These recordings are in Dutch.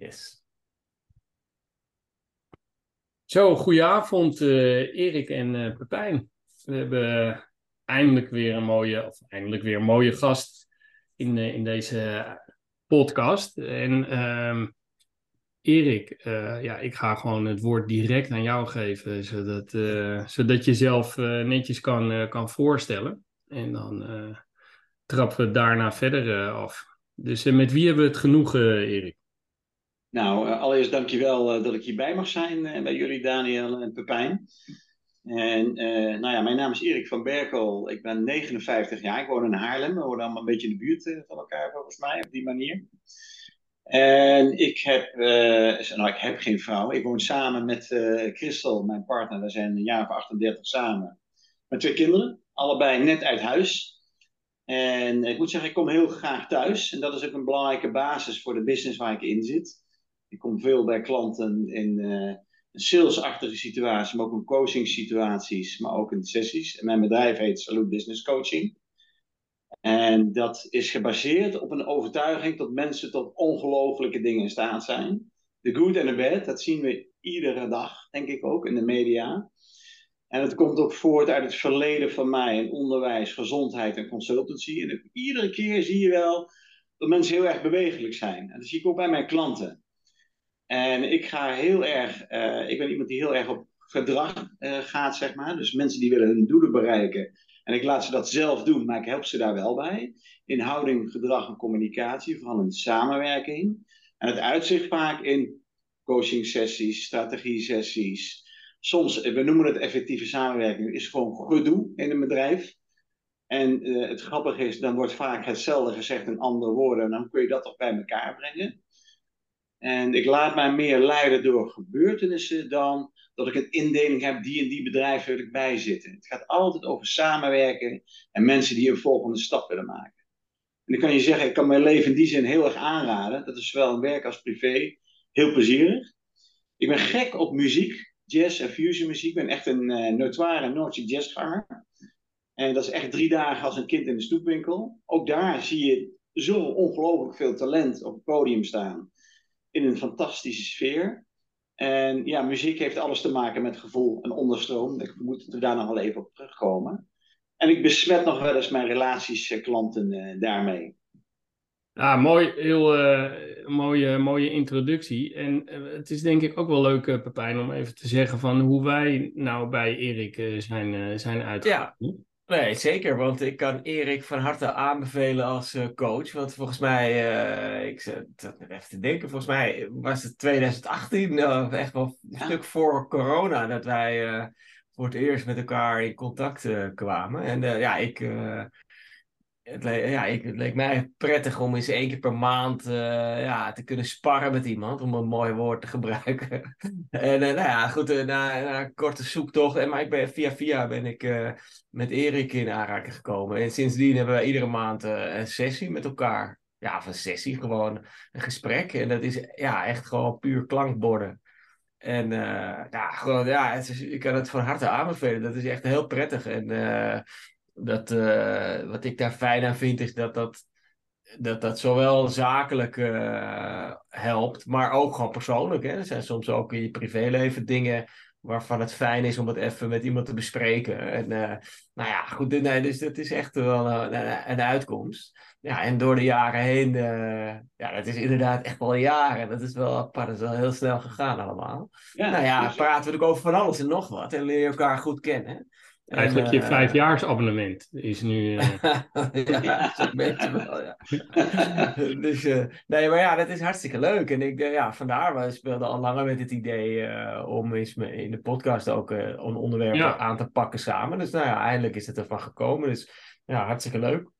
Yes. Zo, goedenavond uh, Erik en uh, Pepijn. We hebben eindelijk weer een mooie, of eindelijk weer een mooie gast in, uh, in deze podcast. En ehm, Erik, ja, ik ga gewoon het woord direct aan jou geven, zodat, zodat je jezelf netjes kan, kan voorstellen. En dan trappen we daarna verder af. Dus met wie hebben we het genoegen, Erik? Nou, uh, allereerst dankjewel uh, dat ik hierbij mag zijn uh, bij jullie, Daniel en Pepijn. En nou ja, mijn naam is Erik van Berkel. Ik ben 59 jaar. Ik woon in Haarlem. We wonen allemaal een beetje in de buurt van elkaar, volgens mij, op die manier. En ik heb, nou, ik heb geen vrouw. Ik woon samen met Christel, mijn partner. We zijn een jaar of 38 samen. Met twee kinderen, allebei net uit huis. En ik moet zeggen, ik kom heel graag thuis. En dat is ook een belangrijke basis voor de business waar ik in zit. Ik kom veel bij klanten in uh, salesachtige situatie, maar ook in coaching situaties, maar ook in sessies. En mijn bedrijf heet Salute Business Coaching. En dat is gebaseerd op een overtuiging dat mensen tot ongelofelijke dingen in staat zijn. De good en de bad, dat zien we iedere dag, denk ik ook, in de media. En het komt ook voort uit het verleden van mij in onderwijs, gezondheid en consultancy. En iedere keer zie je wel dat mensen heel erg bewegelijk zijn. En dat zie ik ook bij mijn klanten. En ik ga heel erg, uh, ik ben iemand die heel erg op gedrag uh, gaat, zeg maar. Dus mensen die willen hun doelen bereiken. En ik laat ze dat zelf doen, maar ik help ze daar wel bij. In houding, gedrag en communicatie, vooral in samenwerking. En het uitzicht vaak in coaching sessies, strategie sessies. Soms, we noemen het effectieve samenwerking, is gewoon gedoe in een bedrijf. En het grappige is, dan wordt vaak hetzelfde gezegd in andere woorden. En dan kun je dat toch bij elkaar brengen. En ik laat mij meer leiden door gebeurtenissen dan dat ik een indeling heb, die en die bedrijf wil ik bijzitten. Het gaat altijd over samenwerken en mensen die een volgende stap willen maken. En dan kan je zeggen, ik kan mijn leven in die zin heel erg aanraden. Dat is zowel in werk als privé heel plezierig. Ik ben gek op muziek, jazz en fusion muziek. Ik ben echt een uh, notoire Noordse jazzganger. En dat is echt drie dagen als een kind in de stoepwinkel. Ook daar zie je zo ongelooflijk veel talent op het podium staan in een fantastische sfeer. En ja, muziek heeft alles te maken met gevoel en onderstroom. Ik we daar nog wel even op terugkomen. En ik besmet nog wel eens mijn relaties, eh, klanten uh, daarmee. Ja, mooi, heel uh, mooie, mooie introductie. En het is denk ik ook wel leuk, Pepijn, om even te zeggen van hoe wij nou bij Erik zijn, zijn uitgekomen. Ja. Nee, zeker. Want ik kan Erik van harte aanbevelen als uh, coach. Want volgens mij, uh, ik zat even te denken, volgens mij was het 2018, uh, echt wel een stuk voor corona, dat wij voor het eerst met elkaar in contact kwamen. En ja, ik het, ja, ik, het leek mij prettig om eens één keer per maand uh, ja, te kunnen sparren met iemand, om een mooi woord te gebruiken. en uh, nou ja, goed, uh, na, na, een korte zoektocht, en, maar ik ben, via via ben ik met Erik in aanraking gekomen. En sindsdien hebben we iedere maand een sessie met elkaar. Ja, of een sessie, gewoon een gesprek. En dat is ja, echt gewoon puur klankborden. En ja, gewoon, ja, is, ik kan het van harte aanbevelen. Dat is echt heel prettig. En dat, uh, wat ik daar fijn aan vind, is dat dat, dat, dat zowel zakelijk uh, helpt, maar ook gewoon persoonlijk. Hè? Er zijn soms ook in je privéleven dingen waarvan het fijn is om het even met iemand te bespreken. En uh, nou ja, goed, nee, dus dat is echt wel een, een uitkomst. Ja, en door de jaren heen, ja, dat is inderdaad echt wel jaren. Dat is wel apart, dat is wel heel snel gegaan allemaal. Ja, nou ja, praten we ook over van alles en nog wat en leer je elkaar goed kennen. Eigenlijk en, je uh, vijfjaarsabonnement is nu. Uh... ja, zo'n beetje wel, ja. dus, uh, nee, maar ja, dat is hartstikke leuk. En ik, ja, vandaar, we speelden al langer met het idee om eens in de podcast ook een onderwerp ja. aan te pakken samen. Dus nou ja, eindelijk is het ervan gekomen. Dus ja, hartstikke leuk.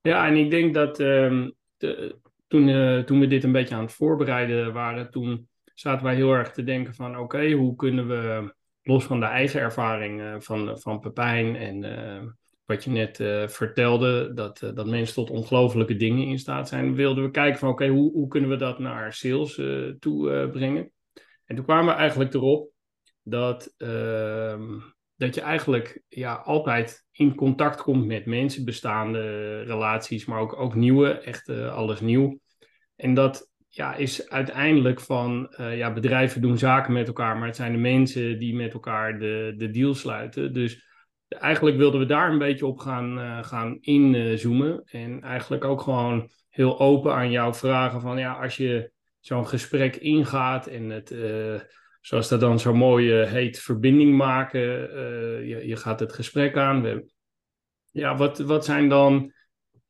Ja, en ik denk dat um, de, toen, toen we dit een beetje aan het voorbereiden waren, toen zaten wij heel erg te denken van oké, okay, hoe kunnen we los van de eigen ervaring uh, van, van Pepijn en uh, wat je net uh, vertelde, dat, dat mensen tot ongelofelijke dingen in staat zijn, wilden we kijken van oké, hoe, hoe kunnen we dat naar sales toe brengen? En toen kwamen we eigenlijk erop dat, ehm, dat je eigenlijk ja, altijd in contact komt met mensen, bestaande relaties, maar ook, ook nieuwe, echt alles nieuw. En dat ja, is uiteindelijk van uh, ja, bedrijven doen zaken met elkaar, maar het zijn de mensen die met elkaar de, de deal sluiten. Dus eigenlijk wilden we daar een beetje op gaan, uh, gaan inzoomen. en eigenlijk ook gewoon heel open aan jou vragen van ja, als je zo'n gesprek ingaat en het, uh, zoals dat dan zo mooi heet, verbinding maken. je, je gaat het gesprek aan. We, ja, wat, wat zijn dan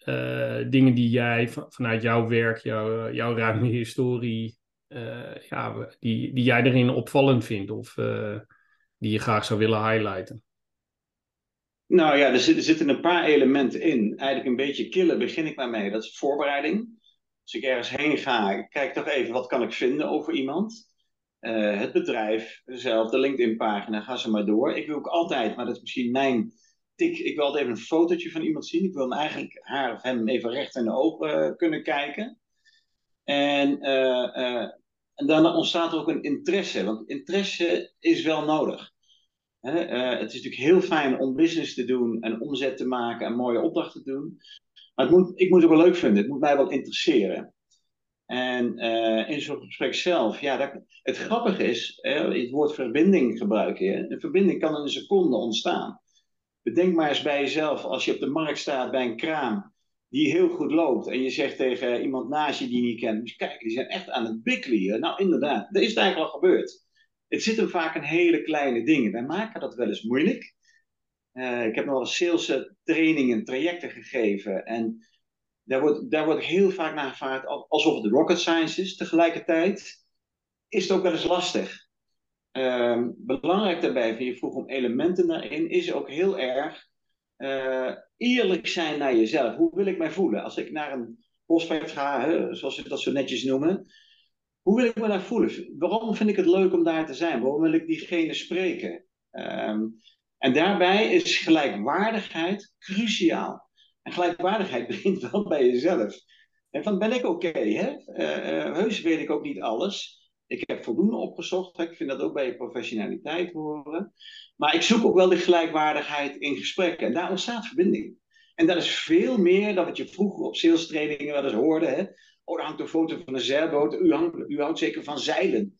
uh, dingen die jij vanuit jouw werk, jouw, jouw ruime historie, uh, ja, die, die jij erin opvallend vindt of uh, die je graag zou willen highlighten? Nou ja, er, er, zitten een paar elementen in. Eigenlijk een beetje killen begin ik maar mee. Dat is voorbereiding. Als ik ergens heen ga, kijk toch even wat kan ik vinden over iemand. het bedrijf, zelf, de LinkedIn-pagina, ga ze maar door. Ik wil ook altijd, maar dat is misschien mijn ik wil altijd even een fotootje van iemand zien. Ik wil hem eigenlijk haar of hem even recht in de ogen uh, kunnen kijken. En, uh, uh, en dan ontstaat er ook een interesse, want interesse is wel nodig. Het is natuurlijk heel fijn om business te doen en omzet te maken en mooie opdrachten te doen. Maar het moet, ik moet het ook wel leuk vinden, het moet mij wel interesseren. En in zo'n gesprek zelf, ja, dat, het grappige is, het woord verbinding gebruik je. Een verbinding kan in een seconde ontstaan. Bedenk maar eens bij jezelf, als je op de markt staat bij een kraam die heel goed loopt en je zegt tegen iemand naast je die je niet kent, kijk, die zijn echt aan het bikkelen Nou, inderdaad, dat is het eigenlijk al gebeurd. Het zit hem vaak in hele kleine dingen. Wij maken dat wel eens moeilijk. Uh, ik heb nog wel sales eh, trainingen, trajecten gegeven en daar wordt, daar wordt heel vaak naar gevraagd alsof het rocket science is. Tegelijkertijd is het ook wel eens lastig. Uh, belangrijk daarbij, vind je vroeg om elementen daarin, is ook heel erg uh, eerlijk zijn naar jezelf. Hoe wil ik mij voelen? Als ik naar een prospect ga, zoals we dat zo netjes noemen, hoe wil ik me daar voelen? Waarom vind ik het leuk om daar te zijn? Waarom wil ik diegene spreken? Um, en daarbij is gelijkwaardigheid cruciaal. En gelijkwaardigheid begint wel bij jezelf. En van ben ik oké? Okay, uh, uh, heus weet ik ook niet alles. Ik heb voldoende opgezocht. Ik vind dat ook bij je professionaliteit horen. Maar ik zoek ook wel de gelijkwaardigheid in gesprekken. En daar ontstaat verbinding. En dat is veel meer dan wat je vroeger op sales trainingen wel eens hoorde. Hè? Oh, er hangt een foto van een zeilboot. U, hangt, u houdt zeker van zeilen.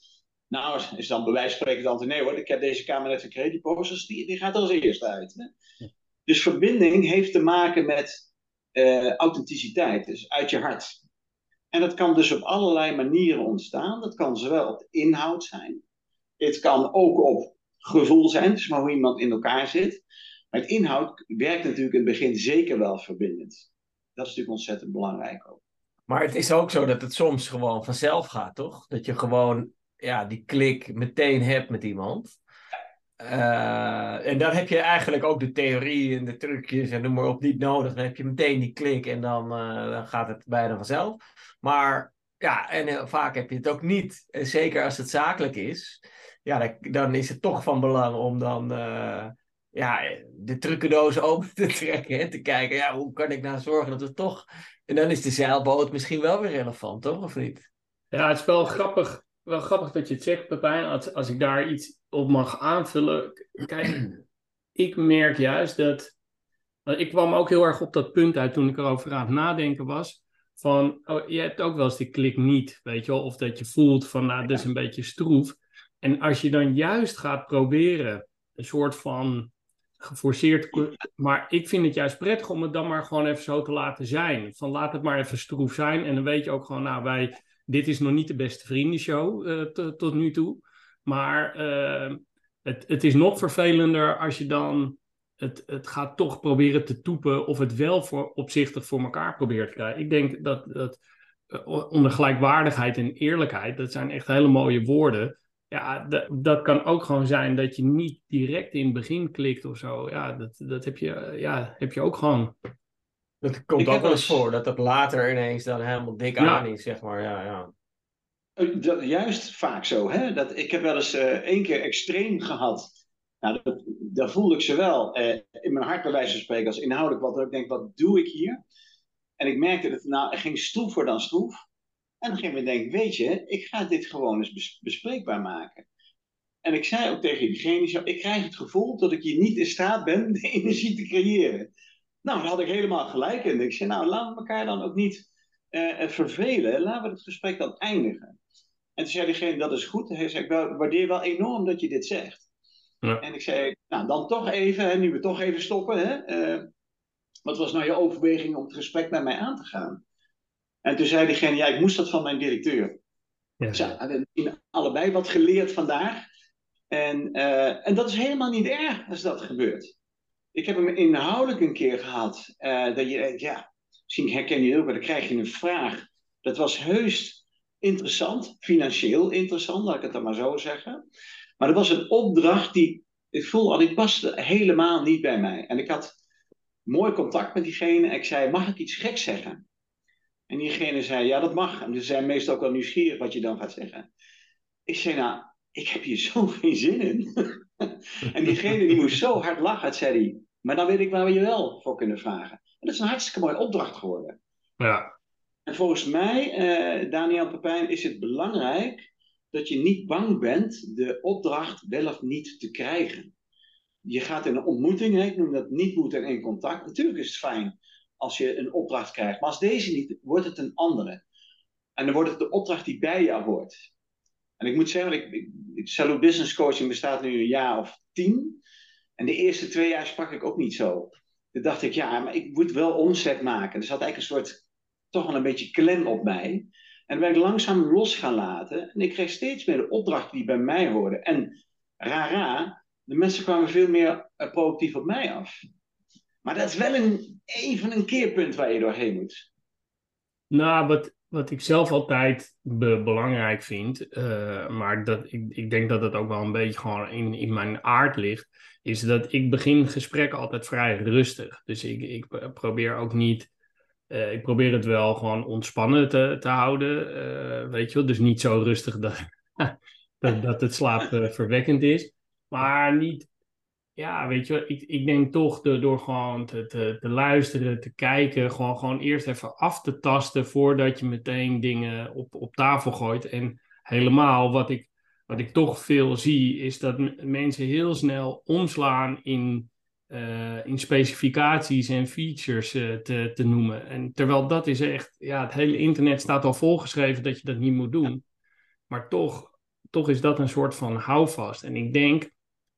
Nou, is dan bij wijze van spreken dan nee hoor, ik heb deze kamer net gekregen. Die posters, die, die gaat er als eerste uit. Hè? Dus verbinding heeft te maken met uh, authenticiteit. Dus uit je hart. En dat kan dus op allerlei manieren ontstaan. Dat kan zowel op inhoud zijn. Het kan ook op gevoel zijn, dus maar hoe iemand in elkaar zit. Maar het inhoud werkt natuurlijk in het begin zeker wel verbindend. Dat is natuurlijk ontzettend belangrijk ook. Maar het is ook zo dat het soms gewoon vanzelf gaat, toch? Dat je gewoon ja, die klik meteen hebt met iemand. Uh, en dan heb je eigenlijk ook de theorie en de trucjes en noem maar op niet nodig. Dan heb je meteen die klik en dan, uh, dan gaat het bijna vanzelf. Maar ja, en heel vaak heb je het ook niet. Zeker als het zakelijk is. Ja, dan, dan is het toch van belang om dan ja, de trucendoos open te trekken. En te kijken, ja, hoe kan ik nou zorgen dat we toch... En dan is de zeilboot misschien wel weer relevant, toch? Of niet? Ja, het is wel grappig, wel grappig dat je het zegt, Pepijn. Als, als ik daar iets op mag aanvullen. Kijk, ik merk juist dat. Ik kwam ook heel erg op dat punt uit toen ik erover aan het nadenken was. Van, oh, je hebt ook wel eens die klik niet, weet je wel. Of dat je voelt van, nou, dat is een beetje stroef. En als je dan juist gaat proberen, een soort van geforceerd. Maar ik vind het juist prettig om het dan maar gewoon even zo te laten zijn. Van laat het maar even stroef zijn. En dan weet je ook gewoon, nou, wij, dit is nog niet de beste vriendenshow uh, tot nu toe. Maar uh, het, het is nog vervelender als je dan het, het gaat toch proberen te toepen of het wel voor, opzichtig voor elkaar probeert te krijgen. Ik denk dat, dat uh, onder gelijkwaardigheid en eerlijkheid, dat zijn echt hele mooie woorden. Ja, dat kan ook gewoon zijn dat je niet direct in het begin klikt of zo. Ja, dat, dat heb, je, ja, heb je ook gewoon. Dat komt ook wel eens voor, dat dat later ineens dan helemaal dik ja. aan is, zeg maar. Ja, ja. Eh, dat, juist vaak zo. Hè? Dat, ik heb wel eens uh, één keer extreem gehad. Nou, dat, daar voelde ik ze wel uh, in mijn hart bij wijze van spreken als inhoudelijk wat. Dat ik denk, wat doe ik hier? En ik merkte dat het nou, ging stroever dan stroef. En dan ging ik denken, weet je, ik ga dit gewoon eens bes bespreekbaar maken. En ik zei ook tegen diegene, ik krijg het gevoel dat ik hier niet in staat ben de energie te creëren. Nou, daar had ik helemaal gelijk in. Ik zei, nou, laten we elkaar dan ook niet uh, vervelen, laten we het gesprek dan eindigen. En toen zei diegene, dat is goed. Hij zei, ik waardeer wel enorm dat je dit zegt. Ja. En ik zei, nou dan toch even, hè, nu we toch even stoppen. Hè, uh, wat was nou je overweging om het gesprek met mij aan te gaan? En toen zei diegene, ja, ik moest dat van mijn directeur. Ja. Ja, we hebben allebei wat geleerd vandaag. En, uh, en dat is helemaal niet erg als dat gebeurt. Ik heb hem inhoudelijk een keer gehad. Uh, dat je, ja, misschien herken je het ook, maar dan krijg je een vraag. Dat was heus interessant, financieel interessant, laat ik het dan maar zo zeggen. Maar dat was een opdracht die, ik voel al, die paste helemaal niet bij mij. En ik had mooi contact met diegene. En ik zei, mag ik iets geks zeggen? En diegene zei, ja, dat mag. En ze zijn meestal ook wel nieuwsgierig wat je dan gaat zeggen. Ik zei, nou, ik heb hier zo geen zin in. en diegene die moest zo hard lachen, zei hij, maar dan weet ik waar we je wel voor kunnen vragen. En dat is een hartstikke mooie opdracht geworden. Ja. En volgens mij, uh, Daniel Pepijn, is het belangrijk dat je niet bang bent de opdracht wel of niet te krijgen. Je gaat in een ontmoeting, hè, ik noem dat niet moeten in contact. Natuurlijk is het fijn als je een opdracht krijgt, maar als deze niet, wordt het een andere. En dan wordt het de opdracht die bij jou hoort. En ik moet zeggen, ik, ik, Salute Business Coaching bestaat nu een jaar of tien. En de eerste twee jaar sprak ik ook niet zo. Toen dacht ik, ja, maar ik moet wel omzet maken. Er zat eigenlijk een soort, toch wel een beetje klem op mij. En dan ben ik langzaam los gaan laten. En ik kreeg steeds meer de opdrachten die bij mij hoorden. En rara, de mensen kwamen veel meer uh, proactief op mij af. Maar dat is wel een, even een keerpunt waar je doorheen moet. Nou, wat, wat ik zelf altijd belangrijk vind, uh, maar dat, ik, ik denk dat het ook wel een beetje gewoon in, in mijn aard ligt, is dat ik begin gesprekken altijd vrij rustig. Dus ik, ik probeer ook niet, uh, ik probeer het wel gewoon ontspannen te, te houden, uh, weet je wel. Dus niet zo rustig dat, dat, dat het slaapverwekkend is, maar niet ja, weet je, ik, ik denk toch door, door gewoon te, te, te, luisteren, te kijken, gewoon, gewoon eerst even af te tasten voordat je meteen dingen op, op tafel gooit. En helemaal wat ik, wat ik toch veel zie, is dat mensen heel snel omslaan in, uh, in specificaties en features uh, te, te noemen. En terwijl dat is echt, ja, het hele internet staat al volgeschreven dat je dat niet moet doen. Maar toch, toch is dat een soort van houvast. En ik denk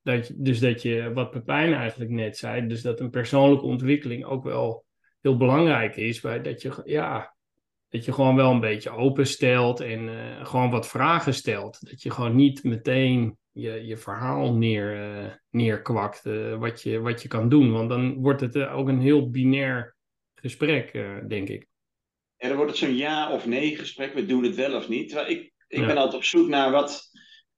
dat je, dus dat je, wat Pepijn eigenlijk net zei, dus dat een persoonlijke ontwikkeling ook wel heel belangrijk is. Bij dat, je, ja, dat je gewoon wel een beetje openstelt en uh, gewoon wat vragen stelt. Dat je gewoon niet meteen je, je verhaal neer, uh, neerkwakt uh, wat, je, wat je kan doen. Want dan wordt het ook een heel binair gesprek, denk ik. En dan wordt het zo'n ja of nee gesprek. We doen het wel of niet. Terwijl ik, ik ben altijd op zoek naar wat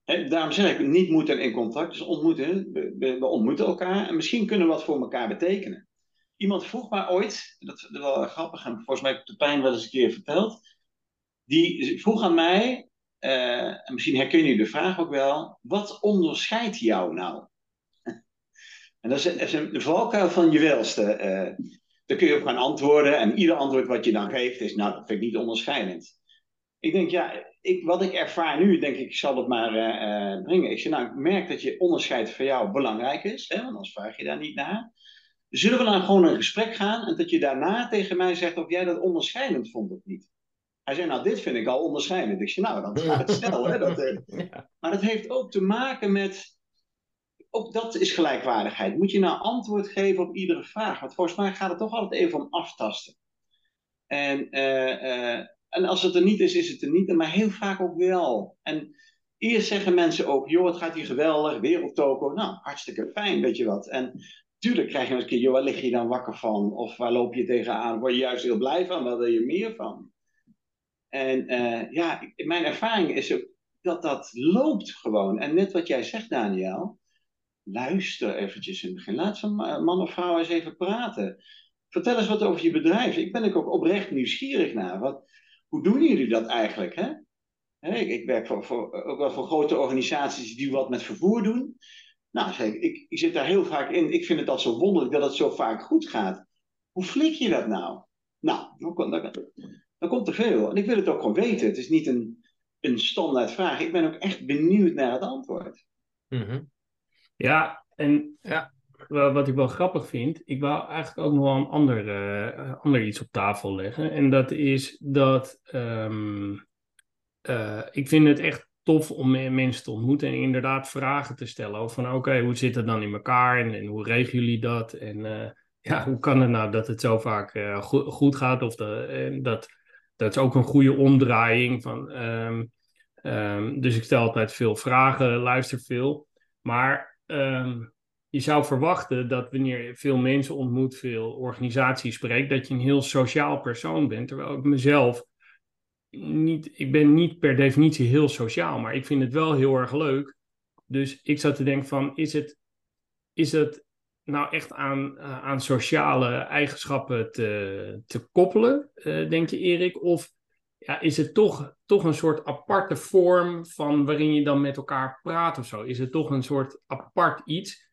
daarom zeg ik, niet moeten in contact. Dus ontmoeten. We, we, ontmoeten elkaar en misschien kunnen we wat voor elkaar betekenen. Iemand vroeg mij ooit, dat is wel grappig en volgens mij heb ik de pijn wel eens een keer verteld. Die vroeg aan mij, uh, en misschien herken je de vraag ook wel, wat onderscheidt jou nou? en dat is, een, valkuil van je welste. Uh, daar kun je op gaan antwoorden en ieder antwoord wat je dan geeft is, nou, dat vind ik niet onderscheidend. Ik denk, ja, ik, wat ik ervaar nu, denk ik, ik zal het maar uh, brengen. Ik zeg, nou, ik merk dat je onderscheid voor jou belangrijk is, hè, want anders vraag je daar niet naar. Zullen we dan gewoon een gesprek gaan en dat je daarna tegen mij zegt of jij dat onderscheidend vond of niet? Hij zei, nou, dit vind ik al onderscheidend. Ik zeg, nou, dan gaat het snel. Hè, dat, uh... Maar het heeft ook te maken met, ook dat is gelijkwaardigheid. Moet je nou antwoord geven op iedere vraag? Want volgens mij gaat het toch altijd even om aftasten. En uh, en als het er niet is, is het er niet. Maar heel vaak ook wel. En eerst zeggen mensen ook, joh, het gaat hier geweldig, wereldtoko. Nou, hartstikke fijn, weet je wat. En tuurlijk krijg je eens een keer, joh, waar lig je dan wakker van? Of waar loop je tegenaan? Word je juist heel blij van? Waar wil je meer van? En uh, ja, mijn ervaring is ook dat dat loopt gewoon. En net wat jij zegt, Daniel, luister eventjes in het begin. Laat zo'n man of vrouw eens even praten. Vertel eens wat over je bedrijf. Ik ben ook oprecht nieuwsgierig naar. Wat, hoe doen jullie dat eigenlijk? Hè? ik, ik, werk voor, voor, ook wel voor grote organisaties die wat met vervoer doen. Nou, zeg ik, ik, ik zit daar heel vaak in. Ik vind het al zo wonderlijk dat het zo vaak goed gaat. Hoe flik je dat nou? Nou, dan, dan, dan komt er veel. En ik wil het ook gewoon weten. Het is niet een, een standaard vraag. Ik ben ook echt benieuwd naar het antwoord. Mm -hmm. Ja, en ja. Wat ik wel grappig vind, ik wou eigenlijk ook nog wel een ander, uh, ander iets op tafel leggen. En dat is dat um, uh, ik vind het echt tof om mensen te ontmoeten en inderdaad vragen te stellen over van oké, hoe zit het dan in elkaar en, hoe regelen jullie dat? En uh, ja, hoe kan het nou dat het zo vaak go goed gaat? Of dat, dat is ook een goede omdraaiing van. Um, um, dus ik stel altijd veel vragen, luister veel. Maar je zou verwachten dat wanneer je veel mensen ontmoet, veel organisaties spreekt, dat je een heel sociaal persoon bent. Terwijl ik mezelf niet, ik ben niet per definitie heel sociaal, maar ik vind het wel heel erg leuk. Dus ik zat te denken van, is het, is het nou echt aan, uh, aan sociale eigenschappen te, te koppelen, uh, denk je Erik? Of ja, is het toch, toch een soort aparte vorm van waarin je dan met elkaar praat of zo? Is het toch een soort apart iets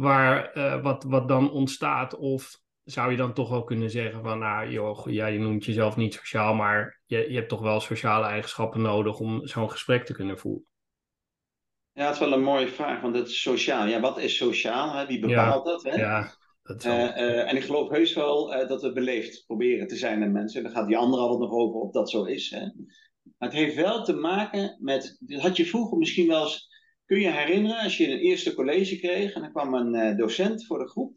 waar, uh, wat, wat dan ontstaat? Of zou je dan toch wel kunnen zeggen van, nou joh, ja, je noemt jezelf niet sociaal, maar je, je hebt toch wel sociale eigenschappen nodig om zo'n gesprek te kunnen voeren? Ja, het is wel een mooie vraag, want het is sociaal. Ja, wat is sociaal? Hè? Wie bepaalt ja, dat? Hè? Ja, dat uh, uh, en ik geloof heus wel uh, dat we beleefd proberen te zijn aan mensen. Daar gaat die andere altijd nog over of dat zo is. Hè? Maar het heeft wel te maken met. Dat had je vroeger misschien wel eens. Kun je herinneren als je een eerste college kreeg en er kwam een docent voor de groep.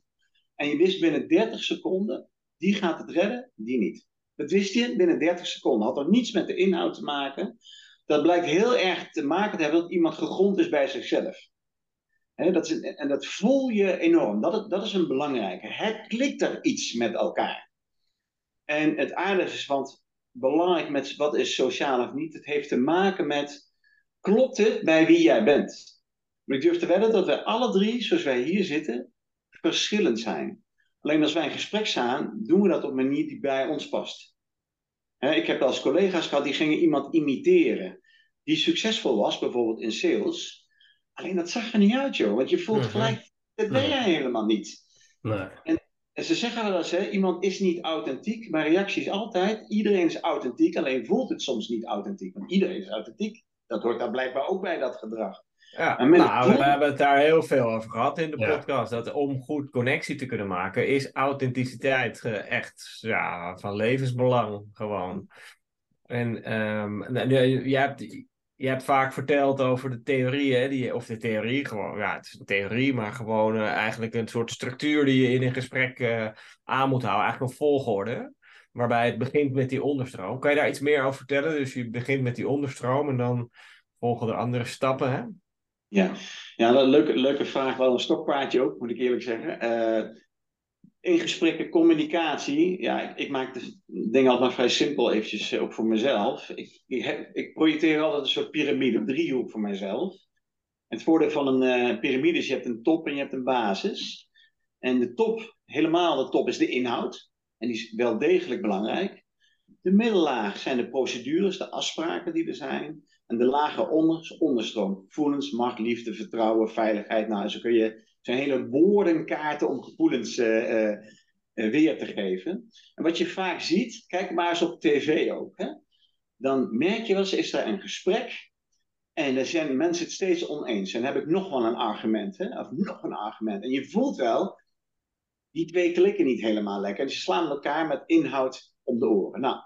En je wist binnen 30 seconden, die gaat het redden, die niet. Dat wist je binnen 30 seconden. Had er niets met de inhoud te maken. Dat blijkt heel erg te maken te hebben dat iemand gegrond is bij zichzelf. Dat is, en dat voel je enorm. Dat, dat is een belangrijke. Het klikt er iets met elkaar. En het aardige is, want belangrijk met wat is sociaal of niet, het heeft te maken met, klopt het bij wie jij bent? Maar ik durf te wedden dat wij alle drie, zoals wij hier zitten, verschillend zijn. Alleen als wij in gesprek staan, doen we dat op een manier die bij ons past. ik heb als collega's gehad die gingen iemand imiteren. Die succesvol was, bijvoorbeeld in sales. Alleen dat zag er niet uit, joh. Want je voelt Mhm. gelijk, dat ben jij helemaal niet. Nee. En ze zeggen wel eens, hè, iemand is niet authentiek. Mijn reactie is altijd, iedereen is authentiek. Alleen voelt het soms niet authentiek. Want iedereen is authentiek. Dat hoort daar blijkbaar ook bij, dat gedrag. Ja, nou, doel- we hebben het daar heel veel over gehad in de Ja. podcast. Dat om goed connectie te kunnen maken, is authenticiteit eh, echt ja, van levensbelang gewoon. En nu, je, hebt, je hebt vaak verteld over de theorie, hè, die, of de theorie gewoon, ja, het is een theorie, maar gewoon eh, eigenlijk een soort structuur die je in een gesprek eh, aan moet houden. Eigenlijk een volgorde, waarbij het begint met die onderstroom. Kan je daar iets meer over vertellen? Dus je begint met die onderstroom en dan volgen er andere stappen, hè? Ja, ja een leuke, leuke vraag. Wel een stokpaardje ook, moet ik eerlijk zeggen. Eh, in gesprekken, communicatie. Ja, ik, ik maak de dingen altijd maar vrij simpel eventjes, eh, ook voor mezelf. Ik, ik, heb- ik projecteer altijd een soort piramide, een driehoek voor mezelf. Het voordeel van een eh, piramide is, je hebt een top en je hebt een basis. En de top, helemaal de top, is de inhoud. En die is wel degelijk belangrijk. De middellaag zijn de procedures, de afspraken die er zijn. En de lagen onder is onderstroom. Gevoelens, macht, liefde, vertrouwen, veiligheid. Nou, zo kun je zijn hele woordenkaarten om gevoelens eh, eh, eh, weer te geven. En wat je vaak ziet, kijk maar eens op tv ook. Hè? Dan merk je wel eens, is er een gesprek. En dan zijn mensen het steeds oneens. En dan heb ik nog wel een argument. Hè? Of nog een argument. En je voelt wel, die twee klikken niet helemaal lekker. En ze slaan elkaar met inhoud om de oren. Nou,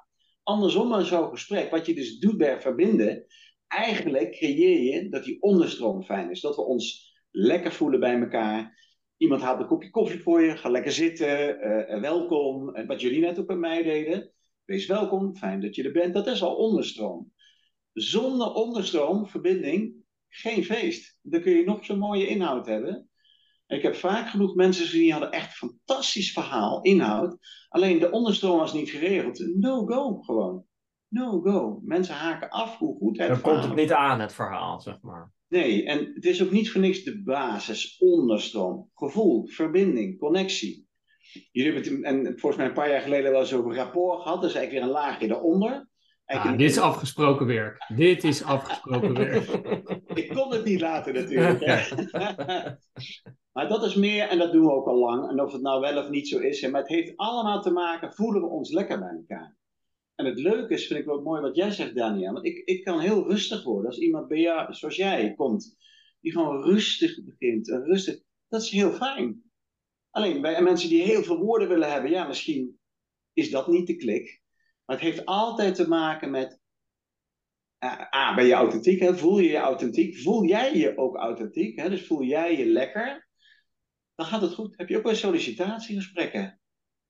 andersom aan zo'n gesprek, wat je dus doet bij verbinden, eigenlijk creëer je dat die onderstroom fijn is. Dat we ons lekker voelen bij elkaar. Iemand haalt een kopje koffie voor je, ga lekker zitten, eh, eh, welkom. En wat jullie net ook bij mij deden, wees welkom, fijn dat je er bent. Dat is al onderstroom. Zonder onderstroom, verbinding, geen feest. Dan kun je nog zo'n mooie inhoud hebben. Ik heb vaak genoeg mensen gezien die hadden echt fantastisch verhaal, inhoud. Alleen de onderstroom was niet geregeld. No go gewoon. No go. Mensen haken af hoe goed het Dan komt het niet aan, het verhaal, zeg maar. Nee, en het is ook niet voor niks de basis, onderstroom, gevoel, verbinding, connectie. Jullie hebben het, en volgens mij een paar jaar geleden wel eens over rapport gehad, dus eigenlijk weer een laagje daaronder. Ah, dit is afgesproken werk. Dit is afgesproken werk. Ik kon het niet laten natuurlijk. maar dat is meer, en dat doen we ook al lang, en of het nou wel of niet zo is, maar het heeft allemaal te maken, voelen we ons lekker bij elkaar. En het leuke is, vind ik wel mooi wat jij zegt, Daniel. Want ik, ik kan heel rustig worden als iemand bij jou, zoals jij, komt. Die gewoon rustig begint. Rustig. Dat is heel fijn. Alleen bij mensen die heel veel woorden willen hebben, ja, misschien is dat niet de klik. Maar het heeft altijd te maken met uh, A, ben je authentiek? Hè? Voel je je authentiek? Voel jij je ook authentiek? Hè? Dus voel jij je lekker? Dan gaat het goed. Heb je ook wel sollicitatiegesprekken?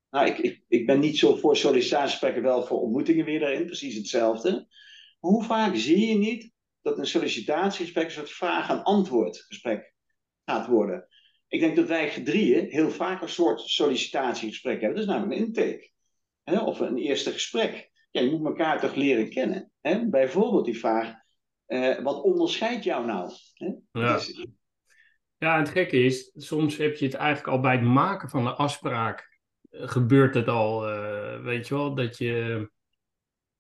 Nou, ik, ik, ik ben niet zo voor sollicitatiegesprekken, wel voor ontmoetingen weer daarin, precies hetzelfde. Maar hoe vaak zie je niet dat een sollicitatiegesprek een soort vraag- en antwoordgesprek gaat worden? Ik denk dat wij drieën heel vaak een soort sollicitatiegesprek hebben. Dat is namelijk een intake. Hè? Of een eerste gesprek. Ja, je moet elkaar toch leren kennen. Hè? Bijvoorbeeld die vraag, uh, wat onderscheidt jou nou? Hè? Ja. Dus... ja, het gekke is, soms heb je het eigenlijk al bij het maken van de afspraak, uh, gebeurt het al, uh, weet je wel, dat je,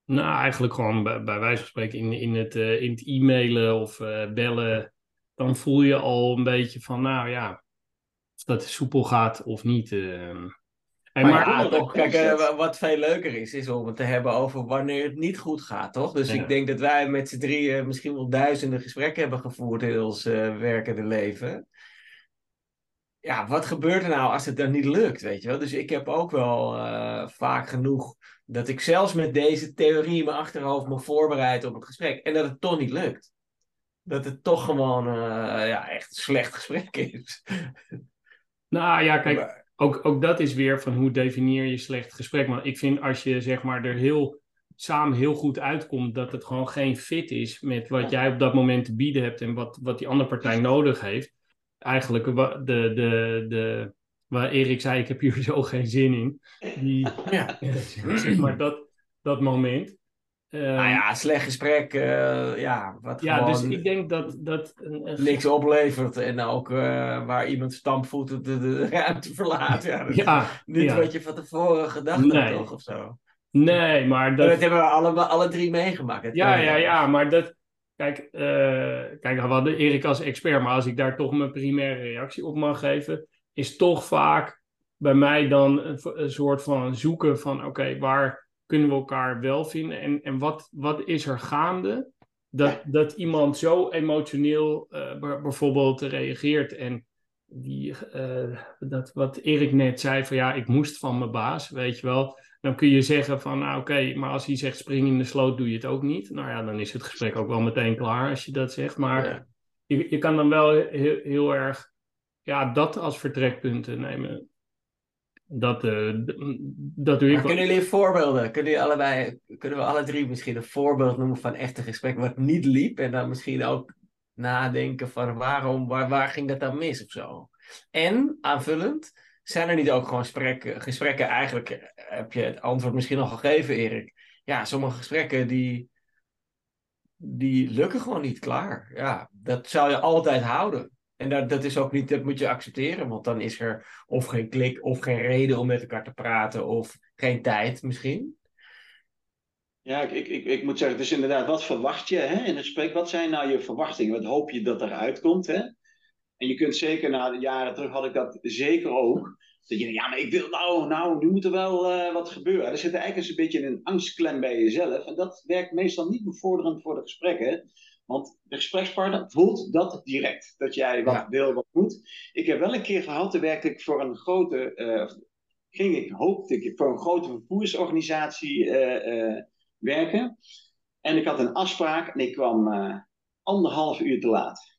nou eigenlijk gewoon bij, bij wijze van spreken in, in, het, in het e-mailen of bellen, dan voel je al een beetje van, nou ja, of dat soepel gaat of niet. Hey, maar, maar ja, toch, kijk, uh, wat veel leuker is, is om het te hebben over wanneer het niet goed gaat, toch? Dus ja. ik denk dat wij met z'n drieën misschien wel duizenden gesprekken hebben gevoerd in ons uh, werkende leven. Ja, wat gebeurt er nou als het dan niet lukt, weet je wel? Dus ik heb ook wel uh, vaak genoeg dat ik zelfs met deze theorie in mijn achterhoofd me voorbereid op het gesprek en dat het toch niet lukt. Dat het toch gewoon ja, echt een slecht gesprek is. Nou ja, kijk, ook, ook dat is weer van hoe definieer je slecht gesprek. Maar ik vind als je zeg maar er heel samen heel goed uitkomt, dat het gewoon geen fit is met wat jij op dat moment te bieden hebt en wat, wat die andere partij nodig heeft. Eigenlijk de, de, de, waar Erik zei, ik heb hier zo geen zin in. Die, ja. zeg maar dat, dat moment. Nou ja, slecht gesprek, uh, ja. Wat ja, dus ik denk dat... dat een, een... niks oplevert en ook uh, waar iemand stampvoeten de, de, ruimte verlaat. Ja, dat ja, is niet ja. wat je van tevoren gedacht nee. had, toch, of zo. Nee, maar dat... dat hebben we alle, alle drie meegemaakt. Ja, ja, ja, maar dat... Kijk, uh, kijk, we hadden Erik als expert, maar als ik daar toch mijn primaire reactie op mag geven, is toch vaak bij mij dan een, een soort van zoeken van, oké, okay, waar kunnen we elkaar wel vinden? En, en wat, wat is er gaande dat, dat iemand zo emotioneel uh, bijvoorbeeld reageert en die, uh, dat wat Erik net zei van ja, ik moest van mijn baas, weet je wel. Dan kun je zeggen van nou oké, okay, maar als hij zegt spring in de sloot, doe je het ook niet. Nou ja, dan is het gesprek ook wel meteen klaar als je dat zegt. Maar ja. je, je kan dan wel heel, heel erg ja, dat als vertrekpunten nemen. Dat, uh, dat doe ik. Maar kunnen jullie voorbeelden? Kunnen, jullie allebei, kunnen we alle drie misschien een voorbeeld noemen van echte gesprekken wat niet liep? En dan misschien ook nadenken van waarom, waar, waar ging dat dan mis of zo? En aanvullend, zijn er niet ook gewoon gesprekken, gesprekken eigenlijk, heb je het antwoord misschien al gegeven, Erik? Ja, sommige gesprekken die, die lukken gewoon niet klaar. Ja, dat zou je altijd houden. En dat, dat is ook niet, dat moet je accepteren, want dan is er of geen klik of geen reden om met elkaar te praten of geen tijd misschien. Ja, ik, ik, ik moet zeggen, dus inderdaad, wat verwacht je hè, in het gesprek? Wat zijn nou je verwachtingen? Wat hoop je dat eruit komt? Hè? En je kunt zeker, na de jaren terug had ik dat zeker ook. Dat je ja, maar ik wil nou, nou, nu moet er wel uh, wat gebeuren. Er zit eigenlijk een beetje een angstklem bij jezelf. En dat werkt meestal niet bevorderend voor de gesprekken. Want de gesprekspartner voelt dat direct. Dat jij wat ja. wil, wat moet. Ik heb wel een keer gehad, toen werkte ik voor een grote, uh, ging ik, hoopte ik, voor een grote vervoersorganisatie uh, uh, werken. En ik had een afspraak en ik kwam anderhalf uur te laat.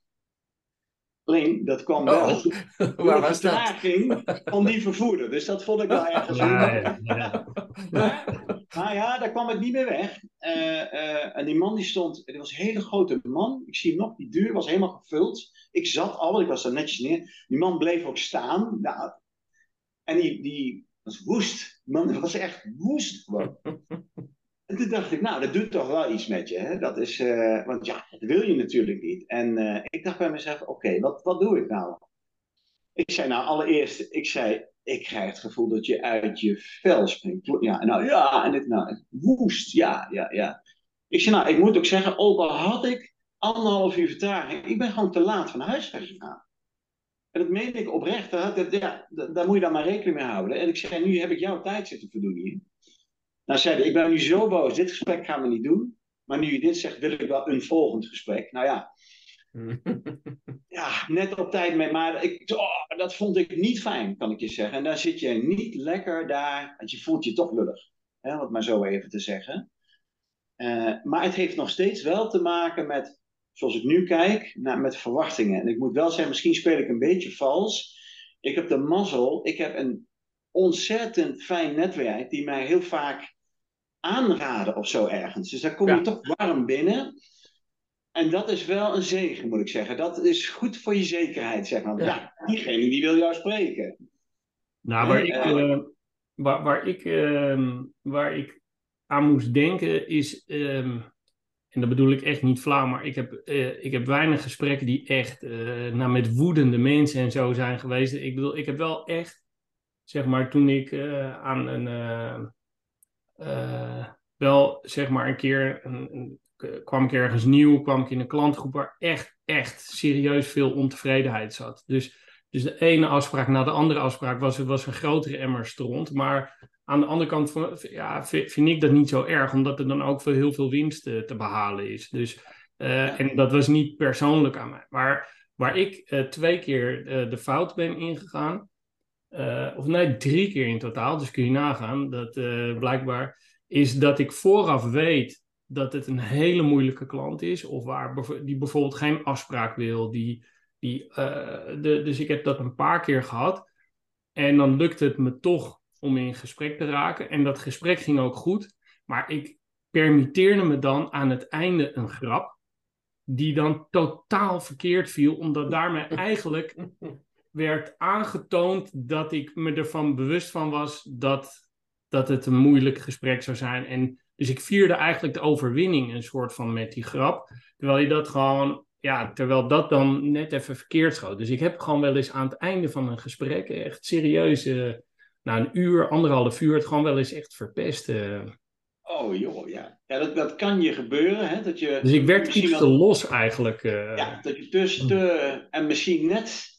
Alleen, dat kwam wel oh. Waar was vertraging van die vervoerder. Dus dat vond ik wel ergens ja, ja, ja. Maar, maar ja, daar kwam ik niet meer weg. Uh, uh, en die man die stond, het was een hele grote man. Ik zie nog, die deur was helemaal gevuld. Ik zat al, ik was er netjes neer. Die man bleef ook staan. Nou, en die, die was woest. Die man was echt woest gewoon. En toen dacht ik, nou, dat doet toch wel iets met je. Hè? Dat is, uh, want ja, dat wil je natuurlijk niet. En uh, ik dacht bij mezelf, oké, wat, wat doe ik nou? Ik zei, nou, allereerst, ik zei, ik krijg het gevoel dat je uit je vel springt. Ja, nou ja, en dit, nou, woest, ja, ja, ja. Ik zei, nou, ik moet ook zeggen, ook al had ik anderhalf uur vertraging, ik ben gewoon te laat van huis gegaan. En dat meen ik oprecht, dat, ja, daar moet je dan maar rekening mee houden. En ik zei, nu heb ik jouw tijd zitten verdoen hier. Nou zei hij, ik ben nu zo boos, dit gesprek gaan we niet doen. Maar nu je dit zegt, wil ik wel een volgend gesprek. Nou ja, ja, net op tijd mee. Maar ik, oh, dat vond ik niet fijn, kan ik je zeggen. En dan zit je niet lekker daar, want je voelt je toch lullig. Hè, wat maar zo even te zeggen. Uh, maar het heeft nog steeds wel te maken met, zoals ik nu kijk, met verwachtingen. En ik moet wel zeggen, misschien speel ik een beetje vals. Ik heb de mazzel, ik heb een ontzettend fijn netwerk die mij heel vaak aanraden of zo ergens. Dus daar kom je toch warm binnen. En dat is wel een zegen, moet ik zeggen. Dat is goed voor je zekerheid, zeg maar. Ja, diegene die wil jou spreken. Nou, waar, ik, uh, waar, waar, ik, uh, waar ik aan moest denken is, um, en dat bedoel ik echt niet flauw, maar ik heb, uh, ik heb weinig gesprekken die echt nou, met woedende mensen en zo zijn geweest. Ik bedoel, ik heb wel echt, zeg maar, toen ik aan een, wel zeg maar een keer een, een kwam ik ergens nieuw, kwam ik in een klantgroep waar echt, echt serieus veel ontevredenheid zat. Dus, dus de ene afspraak na de andere afspraak was, was een grotere emmer stront. Maar aan de andere kant van, ja, vind ik dat niet zo erg, omdat er dan ook veel, heel veel winst te, te behalen is. Dus, uh, en dat was niet persoonlijk aan mij. Maar waar ik uh, twee keer uh, de fout ben ingegaan, of nee, drie keer in totaal, dus kun je nagaan, dat blijkbaar is dat ik vooraf weet dat het een hele moeilijke klant is, of waar die bijvoorbeeld geen afspraak wil. Die, die, uh, de, dus ik heb dat een paar keer gehad. En dan lukt het me toch om in gesprek te raken. En dat gesprek ging ook goed. Maar ik permitteerde me dan aan het einde een grap. Die dan totaal verkeerd viel, omdat daarmee eigenlijk werd aangetoond dat ik me ervan bewust van was dat, dat het een moeilijk gesprek zou zijn. En dus ik vierde eigenlijk de overwinning een soort van met die grap. Terwijl je dat gewoon, ja, terwijl dat dan net even verkeerd schoot. Dus ik heb gewoon wel eens aan het einde van een gesprek echt serieus, uh, na een uur, anderhalf uur, het gewoon wel eens echt verpest. Uh. Oh joh, ja. Ja, dat, dat kan je gebeuren. Hè? Dat je, dus ik werd iets te los eigenlijk. Uh... Ja, dat je dus te, en misschien net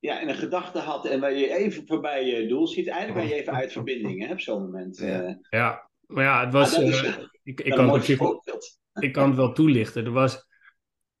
ja, in een gedachte had en waar je even voorbij je doel ziet. Eigenlijk ben je even uit verbinding hè, op zo'n moment. Ja. ja. Maar ja, het was. Uh, ik, ik, kan het ik kan het wel toelichten. Er was,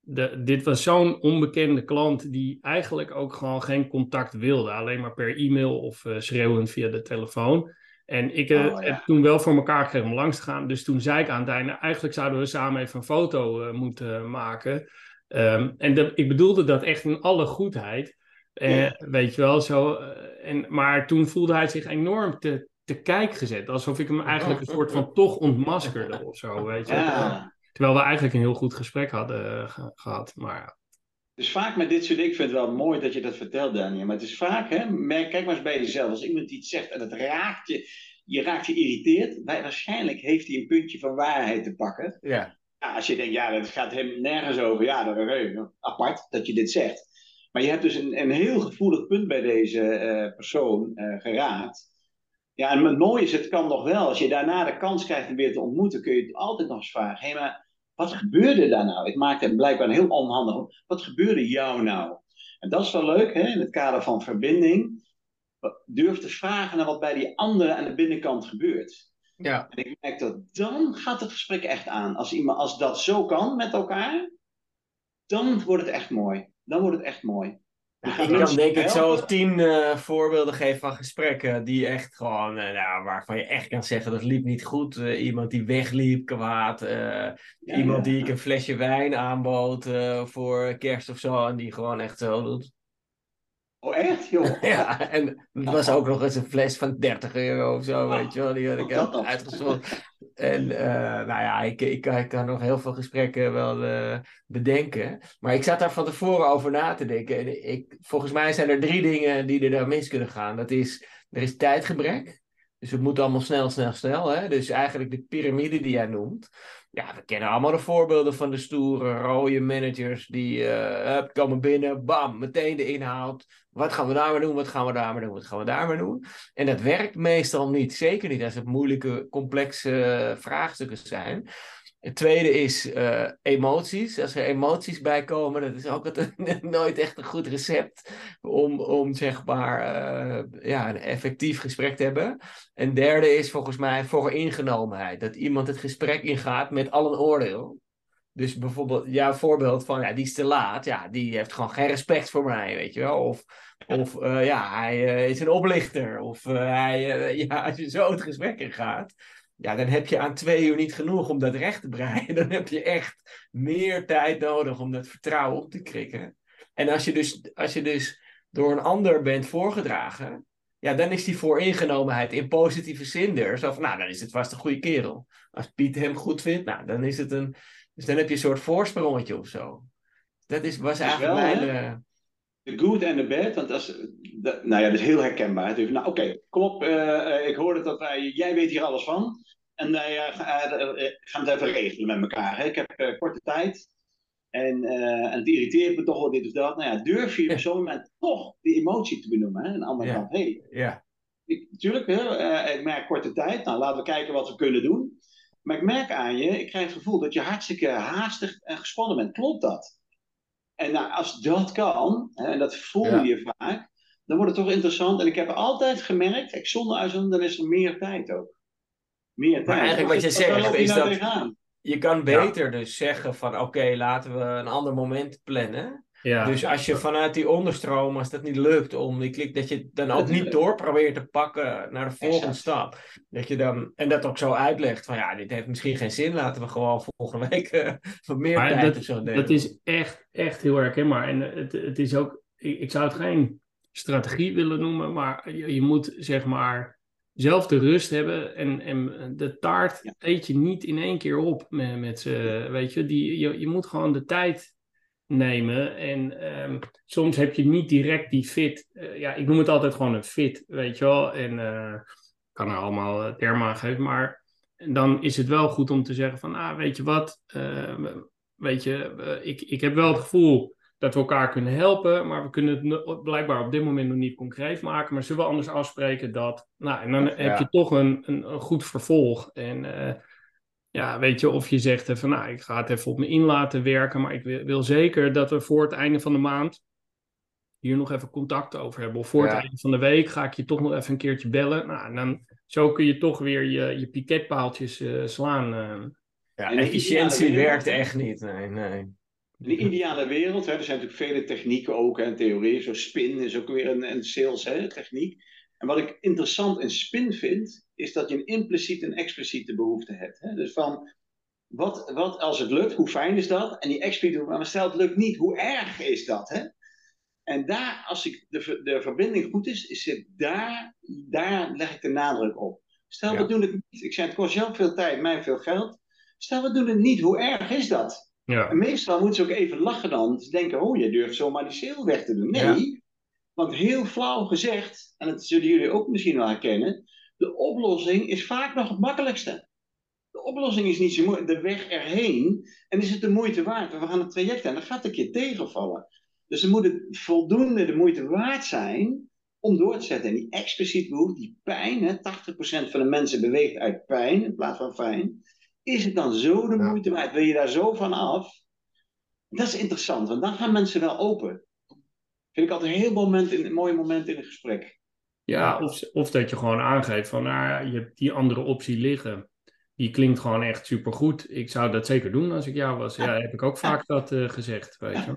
de, dit was zo'n onbekende klant die eigenlijk ook gewoon geen contact wilde. Alleen maar per e-mail of uh, schreeuwend via de telefoon. En ik uh, oh, heb toen wel voor elkaar gekregen om langs te gaan. Dus toen zei ik aan het einde, eigenlijk zouden we samen even een foto moeten maken. Um, en de, ik bedoelde dat echt in alle goedheid. Ja. Weet je wel, zo. en, maar toen voelde hij zich enorm te, te kijk gezet. Alsof ik hem eigenlijk een soort van toch ontmaskerde of zo, weet je. Terwijl we eigenlijk een heel goed gesprek hadden uh, gehad, maar... Dus vaak met dit soort dingen, ik vind het wel mooi dat je dat vertelt, Daniel. Maar het is vaak, hè, merk, kijk maar eens bij jezelf. Als iemand iets zegt en het raakt je, je raakt geïrriteerd, waarschijnlijk heeft hij een puntje van waarheid te pakken. Ja. ja als je denkt, ja, dat gaat hem nergens over. Ja, dat is apart dat je dit zegt. Maar je hebt dus een, een heel gevoelig punt bij deze uh, persoon uh, geraakt. Ja, en het mooie is, het kan nog wel. Als je daarna de kans krijgt om weer te ontmoeten, kun je het altijd nog eens vragen. Hé, hey, maar wat gebeurde daar nou? Het maakt het blijkbaar een heel onhandig. Wat gebeurde jou nou? En dat is wel leuk, hè, in het kader van verbinding. Durf te vragen naar wat bij die andere aan de binnenkant gebeurt. Ja. En ik merk dat dan gaat het gesprek echt aan. Als, iemand, als dat zo kan met elkaar, dan wordt het echt mooi. Dan wordt het echt mooi. Ja, ik kan denk ik zo tien uh, voorbeelden geven van gesprekken die echt gewoon, uh, nou, waarvan je echt kan zeggen dat liep niet goed. Uh, iemand die wegliep kwaad, ja, iemand ja. die ik een flesje wijn aanbood voor kerst of zo en die gewoon echt zo doet. Oh echt, joh? ja, en het was ook nog eens een fles van 30 euro of zo, weet je wel. Die had ik uitgezocht. En uh, nou ja, ik, ik, ik, kan nog heel veel gesprekken wel uh, bedenken. Maar ik zat daar van tevoren over na te denken. En ik, volgens mij zijn er drie dingen die er daar mis kunnen gaan. Dat is, er is tijdgebrek. Dus het moet allemaal snel, snel, snel. Hè? Dus eigenlijk de piramide die jij noemt. Ja, we kennen allemaal de voorbeelden van de stoere, rode managers die uh, komen binnen, bam, meteen de inhoud. Wat gaan we daar maar doen, wat gaan we daar doen, wat gaan we daar doen. En dat werkt meestal niet, zeker niet als het moeilijke, complexe vraagstukken zijn. Het tweede is uh, emoties. Als er emoties bij komen, dat is ook het, nooit echt een goed recept om, om zeg maar uh, ja, een effectief gesprek te hebben. En derde is volgens mij vooringenomenheid. Dat iemand het gesprek ingaat met al een oordeel. Dus bijvoorbeeld jouw voorbeeld van, ja, die is te laat. Ja, die heeft gewoon geen respect voor mij, weet je wel. Of, of eh, ja, hij eh, is een oplichter. Of hij, ja, als je zo het gesprek in gaat, ja, dan heb je aan twee uur niet genoeg om dat recht te breien. Dan heb je echt meer tijd nodig om dat vertrouwen op te krikken. En als je dus, als je dus door een ander bent voorgedragen, ja, dan is die vooringenomenheid in positieve zin er. Zo van, nou, dan is het vast een goede kerel. Als Piet hem goed vindt, nou, dan is het een... Dus dan heb je een soort voorsprongetje of zo. Dat is, was eigenlijk wel, mijn... De good en de bad, want als, dat, nou ja, dat is heel herkenbaar. Nou, oké, okay, kom op, uh, ik hoorde dat wij, jij weet hier alles van. En wij uh, gaan het even regelen met elkaar. Hè? Ik heb korte tijd. En, en, het irriteert me toch wel dit of dat. Nou ja, durf je op zo'n moment toch die emotie te benoemen. Hè? Aan de andere kant, hé, hey, ja. natuurlijk, hè, ik merk korte tijd. Nou, laten we kijken wat we kunnen doen. Maar ik merk aan je, ik krijg het gevoel dat je hartstikke haastig en gespannen bent. Klopt dat? En nou, als dat kan, hè, en dat voel je vaak, dan wordt het toch interessant. En ik heb altijd gemerkt, ik zonder uitzondering, dan is er meer tijd ook. Meer tijd. Maar eigenlijk wat je zegt is nou dat je kan beter dus zeggen van oké, laten we een ander moment plannen. Ja. Dus als je vanuit die onderstroom, als dat niet lukt om die klik, dat je dan ook niet door probeert te pakken naar de volgende stap. Dat je dan, en dat ook zo uitlegt van ja, dit heeft misschien geen zin, laten we gewoon volgende week uh, wat meer maar tijd dat, of zo Dat is echt, echt heel herkenbaar. En het, het is ook, ik, ik zou het geen strategie willen noemen, maar je, je moet zeg maar zelf de rust hebben en, en de taart eet je niet in één keer op met, met ze, weet je. Die, je, je moet gewoon de tijd nemen. En um, soms heb je niet direct die fit. Uh, ja, ik noem het altijd gewoon een fit, weet je wel. En uh, kan er allemaal uh, termen aan geven. Maar dan is het wel goed om te zeggen van, ah, weet je wat, weet je, ik, ik heb wel het gevoel dat we elkaar kunnen helpen, maar we kunnen het blijkbaar op dit moment nog niet concreet maken. Maar zullen we anders afspreken dat, nou, en dan ja. heb je toch een, een, een goed vervolg. En ja, weet je, of je zegt van nou, ik ga het even op me in laten werken, maar ik wil, wil, zeker dat we voor het einde van de maand hier nog even contact over hebben. Of voor ja. het einde van de week ga ik je toch nog even een keertje bellen. Nou, en dan zo kun je toch weer je, je piketpaaltjes uh, slaan. Uh. Ja, efficiëntie werkt echt niet. Nee, nee. In de ideale wereld, hè, er zijn natuurlijk vele technieken ook en theorieën. Zo spin is ook weer een, een sales hè, techniek. En wat ik interessant in spin vind, is dat je een impliciete en expliciete behoefte hebt. Hè? Dus van, wat, wat als het lukt, hoe fijn is dat? En die expliciete, maar stel het lukt niet, hoe erg is dat? Hè? En daar, als ik de, de verbinding goed is, is het daar, daar leg ik de nadruk op. Stel, ja. we doen het niet. Ik zei, het kost jou veel tijd, mij veel geld. Stel, we doen het niet. Hoe erg is dat? Ja. En meestal moeten ze ook even lachen dan. Ze denken, oh, je durft zomaar die sale weg te doen. Nee, ja. want heel flauw gezegd, en dat zullen jullie ook misschien wel herkennen, de oplossing is vaak nog het makkelijkste. De oplossing is niet zo moeilijk. De weg erheen. En is het de moeite waard? We gaan het traject aan. Dat gaat een keer tegenvallen. Dus dan moet het voldoende de moeite waard zijn om door te zetten. En die expliciet behoefte, die pijn, hè, 80% van de mensen beweegt uit pijn in plaats van fijn. Is het dan zo de moeite waard? Wil je daar zo van af? Dat is interessant, want dan gaan mensen wel open. Vind ik altijd een heel moment in, een mooi moment in een gesprek. Ja, of, of dat je gewoon aangeeft van, nou, je hebt die andere optie liggen. Die klinkt gewoon echt supergoed. Ik zou dat zeker doen als ik jou was. Ja, heb ik ook vaak dat uh, gezegd, weet je.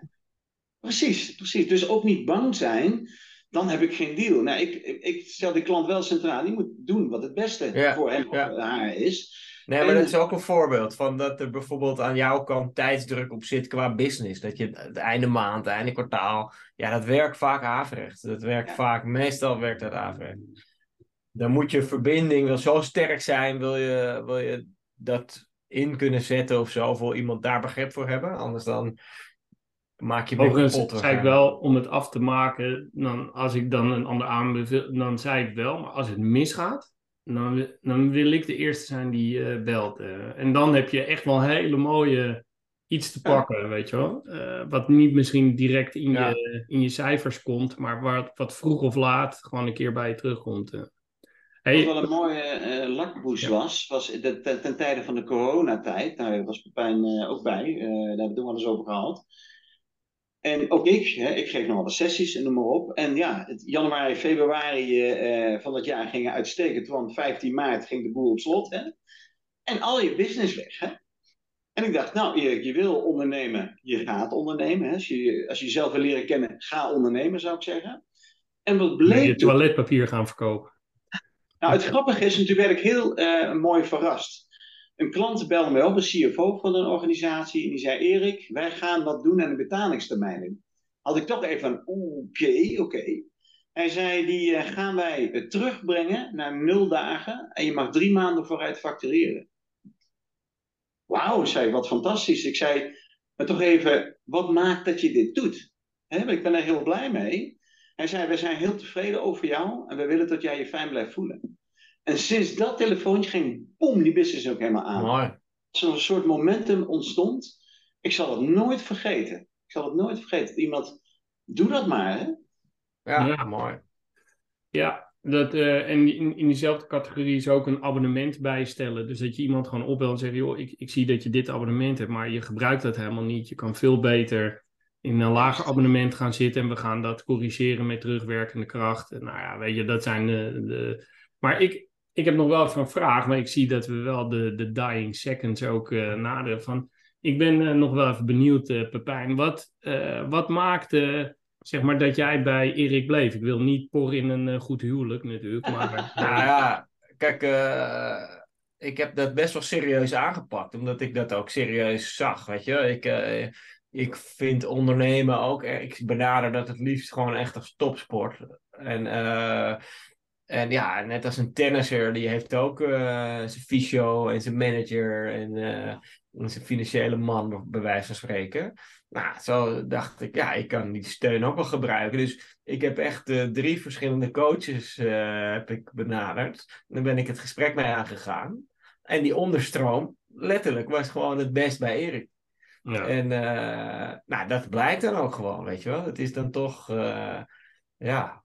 Precies, precies. Dus ook niet bang zijn, dan heb ik geen deal. Nou, ik, ik stel die klant wel centraal. Die moet doen wat het beste ja, voor hem of ja. haar is. Nee, maar dat is ook een voorbeeld van dat er bijvoorbeeld aan jouw kant tijdsdruk op zit qua business. Dat je het einde maand, het einde kwartaal, ja, dat werkt vaak averechts. Dat werkt ja. vaak, meestal werkt dat averechts. Dan moet je verbinding wel zo sterk zijn, wil je, wil je dat in kunnen zetten of zo, wil iemand daar begrip voor hebben. Anders dan maak je Overigens zei ik wel, om het af te maken, dan, als ik dan een ander aanbeveel, dan zei ik wel, maar als het misgaat, dan, dan wil ik de eerste zijn die uh, belt. Uh, en dan heb je echt wel een hele mooie iets te pakken, ja. weet je wel. Uh, wat niet misschien direct in, ja. je, in je cijfers komt, maar wat, wat vroeg of laat gewoon een keer bij je terugkomt. Hey, wat wel een mooie lakboes ja. was, was de, ten, ten tijde van de coronatijd, nou, daar was Pepijn ook bij, daar hebben we toen wel eens over gehad. En ook ik, hè, ik geef nog wel de sessies en noem maar op. En ja, het januari, februari uh, van dat jaar gingen uitstekend, want 15 maart ging de boel op slot. Hè? En al je business weg. Hè? En ik dacht, nou Erik, je wil ondernemen, je gaat ondernemen. Hè? Als, je, als je jezelf wil leren kennen, ga ondernemen, zou ik zeggen. En wat bleek... Je toiletpapier gaan verkopen. Nou, het grappige is, natuurlijk werd ik heel uh, mooi verrast. Een klant belde mij op, een CFO van een organisatie, en die zei: Erik, wij gaan wat doen aan de betalingstermijnen. Had ik toch even van: oké, oké. Hij zei: Die uh, gaan wij terugbrengen naar nul dagen en je mag drie maanden vooruit factureren. Wauw, zei wat fantastisch. Ik zei: Maar toch even, wat maakt dat je dit doet? Ik ben er heel blij mee. Hij zei: We zijn heel tevreden over jou en we willen dat jij je fijn blijft voelen. En sinds dat telefoontje ging, boom, die business ook helemaal aan. Mooi. Zo'n soort momentum ontstond. Ik zal het nooit vergeten. Ik zal het nooit vergeten. Iemand, doe dat maar, hè? Ja, ja. mooi. Ja, dat, uh, en in, in diezelfde categorie is ook een abonnement bijstellen. Dus dat je iemand gewoon opbelt en zegt, joh, ik, ik zie dat je dit abonnement hebt, maar je gebruikt dat helemaal niet. Je kan veel beter in een lager abonnement gaan zitten en we gaan dat corrigeren met terugwerkende kracht. En nou ja, weet je, dat zijn de... de... Maar ik, ik heb nog wel even een vraag, maar ik zie dat we wel de, de dying seconds ook uh, naderen. Van, ik ben uh, nog wel even benieuwd, uh, Pepijn. Wat, wat maakte zeg maar, dat jij bij Erik bleef? Ik wil niet por in een goed huwelijk natuurlijk. Maar, nou ja, kijk, ik heb dat best wel serieus aangepakt. Omdat ik dat ook serieus zag, weet je. Ik, ik vind ondernemen ook... Ik benader dat het liefst gewoon echt als topsport. En... En ja, net als een tennisser, die heeft ook uh, zijn fysio en zijn manager en, uh, en, zijn financiële man, bij wijze van spreken. Nou, zo dacht ik, ja, ik kan die steun ook wel gebruiken. Dus ik heb echt uh, drie verschillende coaches heb ik benaderd. Dan ben ik het gesprek mee aangegaan. En die onderstroom, letterlijk, was gewoon het best bij Erik. Ja. En nou, dat blijkt dan ook gewoon, weet je wel. Het is dan toch ja,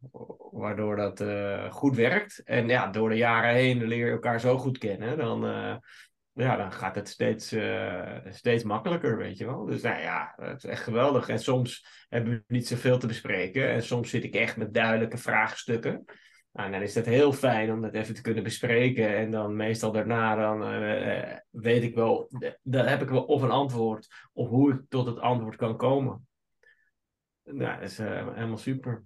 waardoor dat uh, goed werkt. En ja, door de jaren heen leer je elkaar zo goed kennen, dan, uh, ja, dan gaat het steeds, uh, steeds makkelijker, weet je wel. Dus nou ja, het is echt geweldig. En soms hebben we niet zoveel te bespreken. En soms zit ik echt met duidelijke vraagstukken. Nou, dan is het heel fijn om dat even te kunnen bespreken. En dan meestal daarna dan weet ik wel, dan heb ik wel of een antwoord, of hoe ik tot het antwoord kan komen. Nou, dat is helemaal super.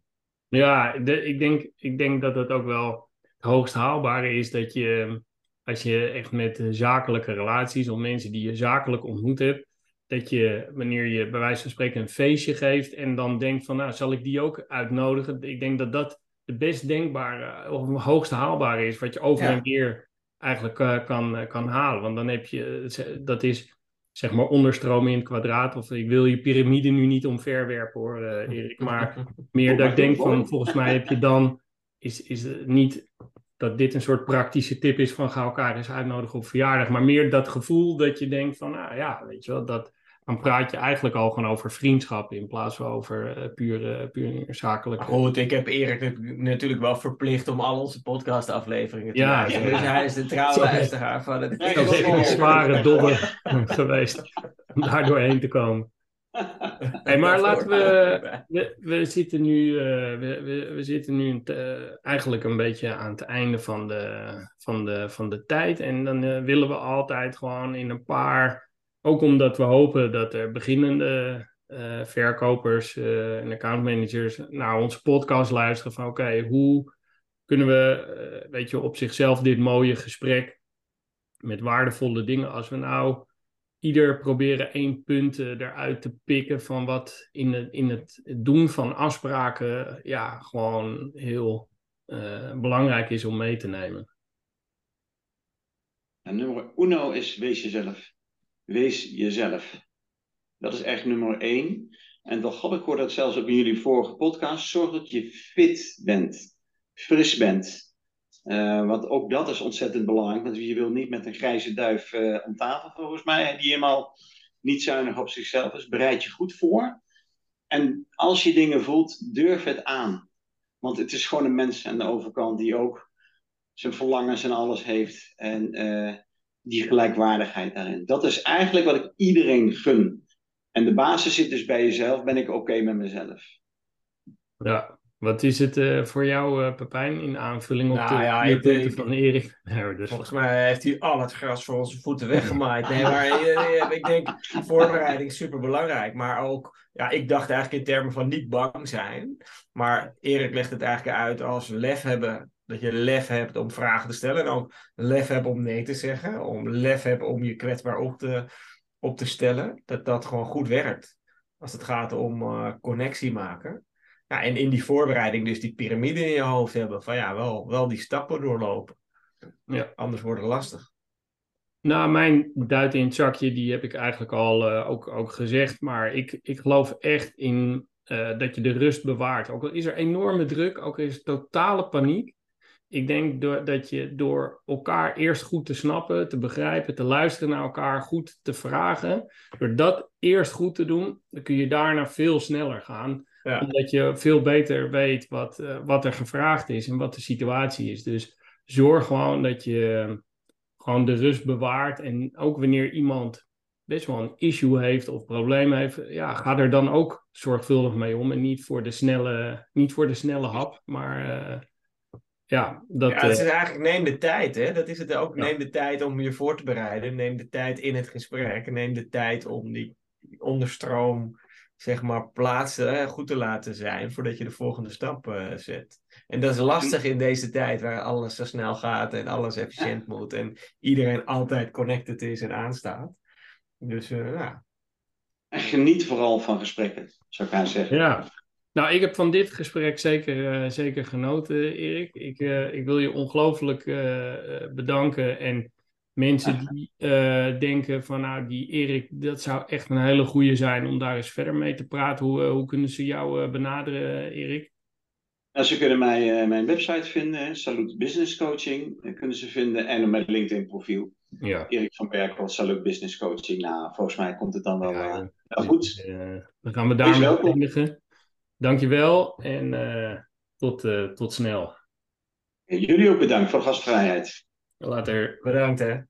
Ja, de, ik, denk, ik denk dat het ook wel het hoogst haalbare is dat je, als je echt met zakelijke relaties of mensen die je zakelijk ontmoet hebt, dat je wanneer je bij wijze van spreken een feestje geeft en dan denkt van, nou, zal ik die ook uitnodigen? Ik denk dat dat de best denkbare of het hoogst haalbare is wat je over en weer eigenlijk uh, kan, kan halen. Want dan heb je, dat is zeg maar onderstromen in het kwadraat. Of ik wil je piramide nu niet omverwerpen hoor, uh, Erik. Maar meer dat ik denk van, volgens mij heb je dan, is, is het niet dat dit een soort praktische tip is van ga elkaar eens uitnodigen op verjaardag. Maar meer dat gevoel dat je denkt van, nou ja, weet je wel, dat dan praat je eigenlijk al gewoon over vriendschap in plaats van over uh, puur, uh, puur zakelijk. Goed, ik heb Erik natuurlijk wel verplicht om al onze podcastafleveringen te ja. Dus hij is de trouwe luisteraar van het. Dat is een zware dobber geweest om daar doorheen te komen. Hey, maar laten we, we, we. zitten nu, uh, we, we, we, zitten nu uh, eigenlijk een beetje aan het einde van de, van de, van de tijd. En dan willen we altijd gewoon in een paar ook omdat we hopen dat er beginnende uh, verkopers uh, en accountmanagers naar onze podcast luisteren van oké, hoe kunnen we, weet je, op zichzelf dit mooie gesprek met waardevolle dingen, als we nou ieder proberen één punt eruit te pikken van wat in het, in het doen van afspraken ja, gewoon heel belangrijk is om mee te nemen. En nummer uno is wees jezelf wees jezelf. Dat is echt nummer één. En wel grappig, ik hoor dat zelfs in jullie vorige podcast. Zorg dat je fit bent, fris bent. Uh, want ook dat is ontzettend belangrijk. Want je wil niet met een grijze duif uh, om tafel, volgens mij. Die helemaal niet zuinig op zichzelf is. Bereid je goed voor. En als je dingen voelt, durf het aan. Want het is gewoon een mens aan de overkant die ook zijn verlangens en alles heeft. En uh, die gelijkwaardigheid daarin. Dat is eigenlijk wat ik iedereen gun. En de basis zit dus bij jezelf. Ben ik oké met mezelf? Ja, Wat is het uh, voor jou, uh, Pepijn, in aanvulling op nou, de ja, ik, punten ik, van Erik? Nee, dus... Volgens mij heeft hij al het gras voor onze voeten weggemaaid. Nee, maar uh, ik denk, voorbereiding is super belangrijk. Maar ook, ja, ik dacht eigenlijk in termen van niet bang zijn. Maar Erik legt het eigenlijk uit als lef hebben. Dat je lef hebt om vragen te stellen. En ook lef hebben om nee te zeggen. Om lef hebben om je kwetsbaar op te, op te stellen. Dat dat gewoon goed werkt. Als het gaat om connectie maken. Ja, en in die voorbereiding dus die piramide in je hoofd hebben. Van ja, wel, wel die stappen doorlopen. Ja. Anders wordt het lastig. Nou, mijn duit in het zakje, die heb ik eigenlijk al uh, ook, ook gezegd. Maar ik, ik geloof echt in uh, dat je de rust bewaart. Ook al is er enorme druk, ook al is er totale paniek. Ik denk door, dat je door elkaar eerst goed te snappen, te begrijpen, te luisteren naar elkaar, goed te vragen. Door dat eerst goed te doen, dan kun je daarna veel sneller gaan. Ja. Omdat je veel beter weet wat, uh, wat er gevraagd is en wat de situatie is. Dus zorg gewoon dat je gewoon de rust bewaart. En ook wanneer iemand best wel een issue heeft of probleem heeft, ja, ga er dan ook zorgvuldig mee om. En niet voor de snelle, niet voor de snelle hap, maar uh, ja, dat... Ja, het is eigenlijk neem de tijd, hè. Dat is het ook. Neem de tijd om je voor te bereiden. Neem de tijd in het gesprek. Neem de tijd om die onderstroom zeg maar, plaatsen goed te laten zijn voordat je de volgende stap uh, zet. En dat is lastig in deze tijd waar alles zo snel gaat en alles efficiënt moet en iedereen altijd connected is en aanstaat. Dus uh, ja. En geniet vooral van gesprekken, zou ik aan zeggen. Ja. Nou, ik heb van dit gesprek zeker, uh, zeker genoten, Erik. Ik, ik wil je ongelooflijk bedanken en Mensen die denken van nou, die Erik, dat zou echt een hele goede zijn om daar eens verder mee te praten. Hoe, hoe kunnen ze jou benaderen, Erik? Nou, ze kunnen mij, mijn website vinden, Salut Business Coaching, kunnen ze vinden. En mijn LinkedIn profiel. Ja. Erik van Berkel, Salut Business Coaching. Nou, volgens mij komt het dan wel, ja, goed. dan gaan we daarmee eindigen. Dankjewel en tot, tot snel. Jullie ook bedankt voor de gastvrijheid. Later. Bedankt hè.